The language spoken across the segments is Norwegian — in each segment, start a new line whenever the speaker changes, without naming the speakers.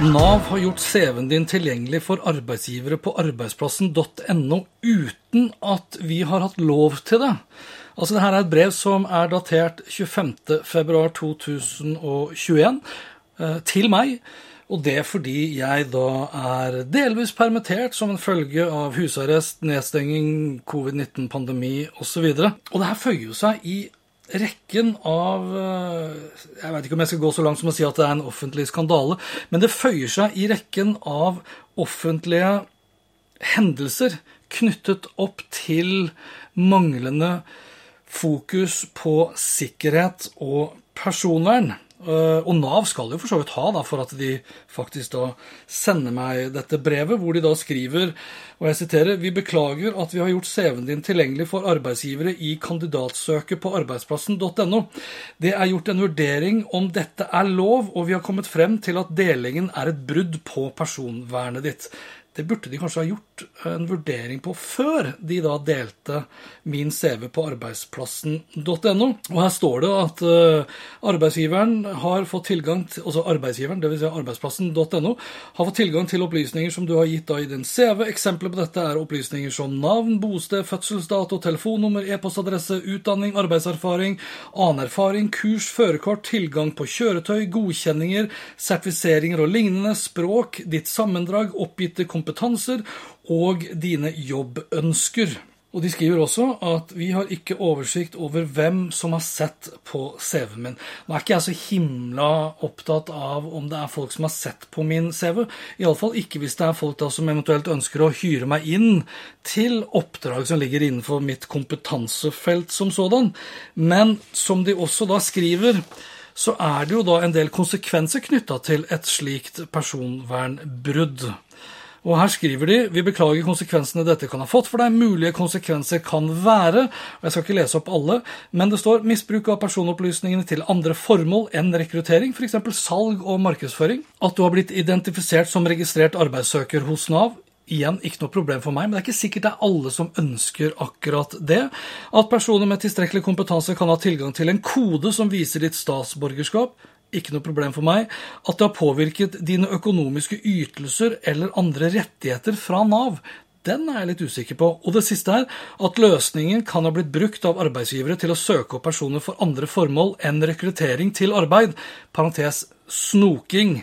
Nav har gjort CV-en din tilgjengelig for arbeidsgivere på arbeidsplassen.no uten at vi har hatt lov til det. Altså, Dette er et brev som er datert 25.2.2021 eh, til meg. Og det fordi jeg da er delvis permittert som en følge av husarrest, nedstenging, covid-19-pandemi osv. Og, så og det her føyer jo seg i rekken av eh, Jeg vet ikke om jeg skal gå så langt som å si at det er en offentlig skandale, men det føyer seg i rekken av offentlige hendelser knyttet opp til manglende fokus på sikkerhet og personvern. Eh, og Nav skal jo for så vidt ha da, for at de faktisk da sender meg dette brevet, hvor de da skriver og jeg siterer, Vi beklager at vi har gjort CV-en din tilgjengelig for arbeidsgivere i kandidatsøket på arbeidsplassen.no. Det er gjort en vurdering om dette er lov, og vi har kommet frem til at delingen er et brudd på personvernet ditt. Det burde de kanskje ha gjort en vurdering på før de da delte min CV på arbeidsplassen.no. Og her står det at uh, arbeidsgiveren har fått tilgang til, altså arbeidsgiveren, dvs. Si arbeidsplassen.no, har fått tilgang til opplysninger som du har gitt da i din CV. Eksempler på dette er opplysninger som navn, bosted, fødselsdato, telefonnummer, e-postadresse, utdanning, arbeidserfaring, annen erfaring, kurs, førerkort, tilgang på kjøretøy, godkjenninger, sertifiseringer og lignende, språk, ditt sammendrag, oppgitte kompetanser og dine jobbønsker. Og De skriver også at vi har ikke oversikt over hvem som har sett på CV-en min. Nå er ikke jeg så himla opptatt av om det er folk som har sett på min CV. Iallfall ikke hvis det er folk da som eventuelt ønsker å hyre meg inn til oppdrag som ligger innenfor mitt kompetansefelt som sådan. Men som de også da skriver, så er det jo da en del konsekvenser knytta til et slikt personvernbrudd. Og her skriver de vi beklager konsekvensene dette kan ha fått for deg. Mulige konsekvenser kan være og Jeg skal ikke lese opp alle, men det står misbruk av personopplysningene til andre formål enn rekruttering, f.eks. salg og markedsføring. At du har blitt identifisert som registrert arbeidssøker hos Nav. Igjen, ikke noe problem for meg, men det er ikke sikkert det er alle som ønsker akkurat det. At personer med tilstrekkelig kompetanse kan ha tilgang til en kode som viser ditt statsborgerskap ikke noe problem for meg, at det har påvirket dine økonomiske ytelser eller andre rettigheter fra Nav. Den er jeg litt usikker på. Og det siste er at løsningen kan ha blitt brukt av arbeidsgivere til å søke opp personer for andre formål enn rekruttering til arbeid. Parentes snoking.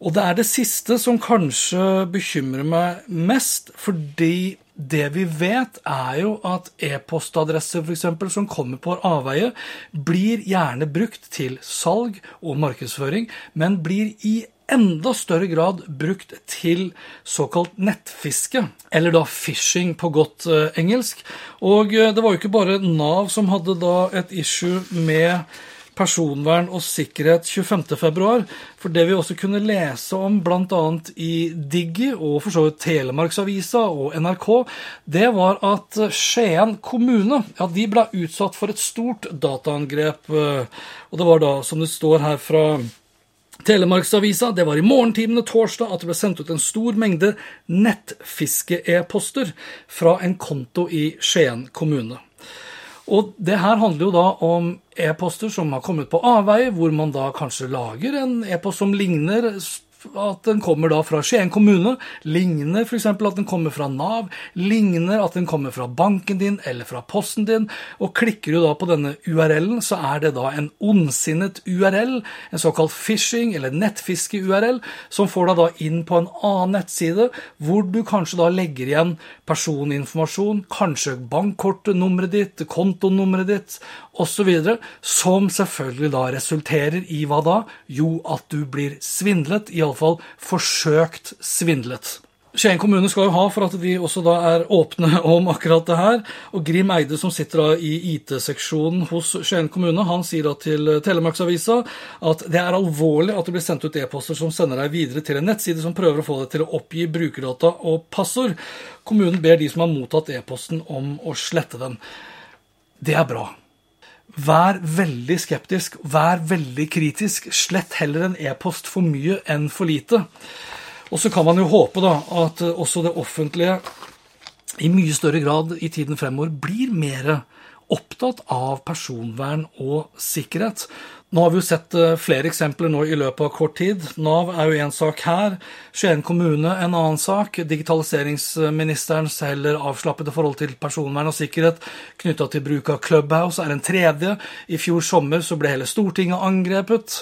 Og det er det siste som kanskje bekymrer meg mest, fordi det vi vet, er jo at e-postadresser f.eks. som kommer på avveie, blir gjerne brukt til salg og markedsføring, men blir i enda større grad brukt til såkalt nettfiske, eller da phishing på godt uh, engelsk. Og uh, det var jo ikke bare Nav som hadde da et issue med personvern og sikkerhet 25.2. For det vi også kunne lese om bl.a. i Diggi og for så vidt Telemarksavisa og NRK, det var at Skien kommune ja, de ble utsatt for et stort dataangrep. Og det var da, som det står her fra Telemarksavisa, det var i morgentimene torsdag at det ble sendt ut en stor mengde nettfiske-e-poster fra en konto i Skien kommune. Og det her handler jo da om e-poster som har kommet på avveie, hvor man da kanskje lager en e-post som ligner at den kommer da fra Skien kommune, ligner f.eks. at den kommer fra Nav, ligner at den kommer fra banken din eller fra posten din, og klikker du da på denne URL-en, så er det da en ondsinnet URL, en såkalt phishing eller nettfiske-URL, som får deg da inn på en annen nettside, hvor du kanskje da legger igjen personinformasjon, kanskje bankkortnummeret ditt, kontonummeret ditt osv., som selvfølgelig da resulterer i hva da? Jo, at du blir svindlet, iallfall forsøkt svindlet. Skien kommune skal jo ha for at de også da er åpne om akkurat det her. Og Grim Eide, som sitter da i IT-seksjonen hos Skien kommune, han sier da til Telemarksavisa at det er alvorlig at det blir sendt ut e-poster som sender deg videre til en nettside som prøver å få deg til å oppgi brukerdata og passord. Kommunen ber de som har mottatt e-posten om å slette den. Det er bra. Vær veldig skeptisk, vær veldig kritisk. Slett heller en e-post for mye enn for lite. Og så kan man jo håpe da, at også det offentlige i mye større grad i tiden fremover blir mer opptatt av personvern og sikkerhet. Nå har vi jo sett eh, flere eksempler nå i løpet av kort tid. Nav er jo én sak her. Skien kommune en annen sak. Digitaliseringsministerens heller avslappede forhold til personvern og sikkerhet knytta til bruk av Clubhouse er en tredje. I fjor sommer så ble hele Stortinget angrepet.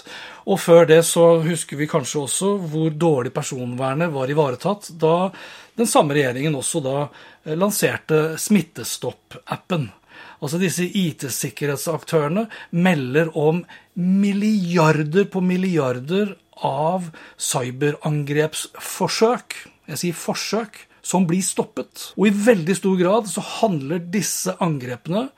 Og før det så husker vi kanskje også hvor dårlig personvernet var ivaretatt da den samme regjeringen også da eh, lanserte Smittestopp-appen. Altså disse IT-sikkerhetsaktørene melder om milliarder på milliarder av cyberangrepsforsøk. Jeg sier forsøk som blir stoppet. Og i veldig stor grad så handler disse angrepene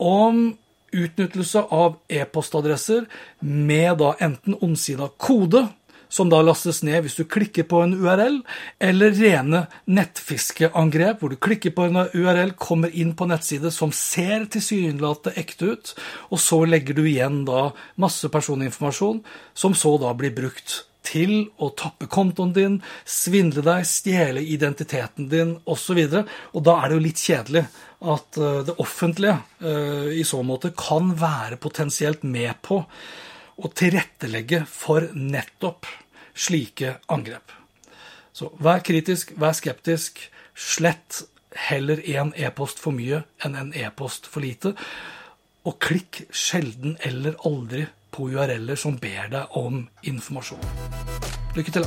om utnyttelse av e-postadresser med da enten ondsida kode som da lastes ned hvis du klikker på en URL, eller rene nettfiskeangrep, hvor du klikker på en URL, kommer inn på nettside som ser tilsynelatende ekte ut, og så legger du igjen da masse personinformasjon, som så da blir brukt til å tappe kontoen din, svindle deg, stjele identiteten din osv. Og, og da er det jo litt kjedelig at eh, det offentlige uh, i så måte kan være potensielt med på å tilrettelegge for nettopp slike angrep. Så vær kritisk, vær skeptisk. Slett heller én e-post for mye enn en e-post for lite. Og klikk sjelden eller aldri på URL-er som ber deg om informasjon. Lykke til,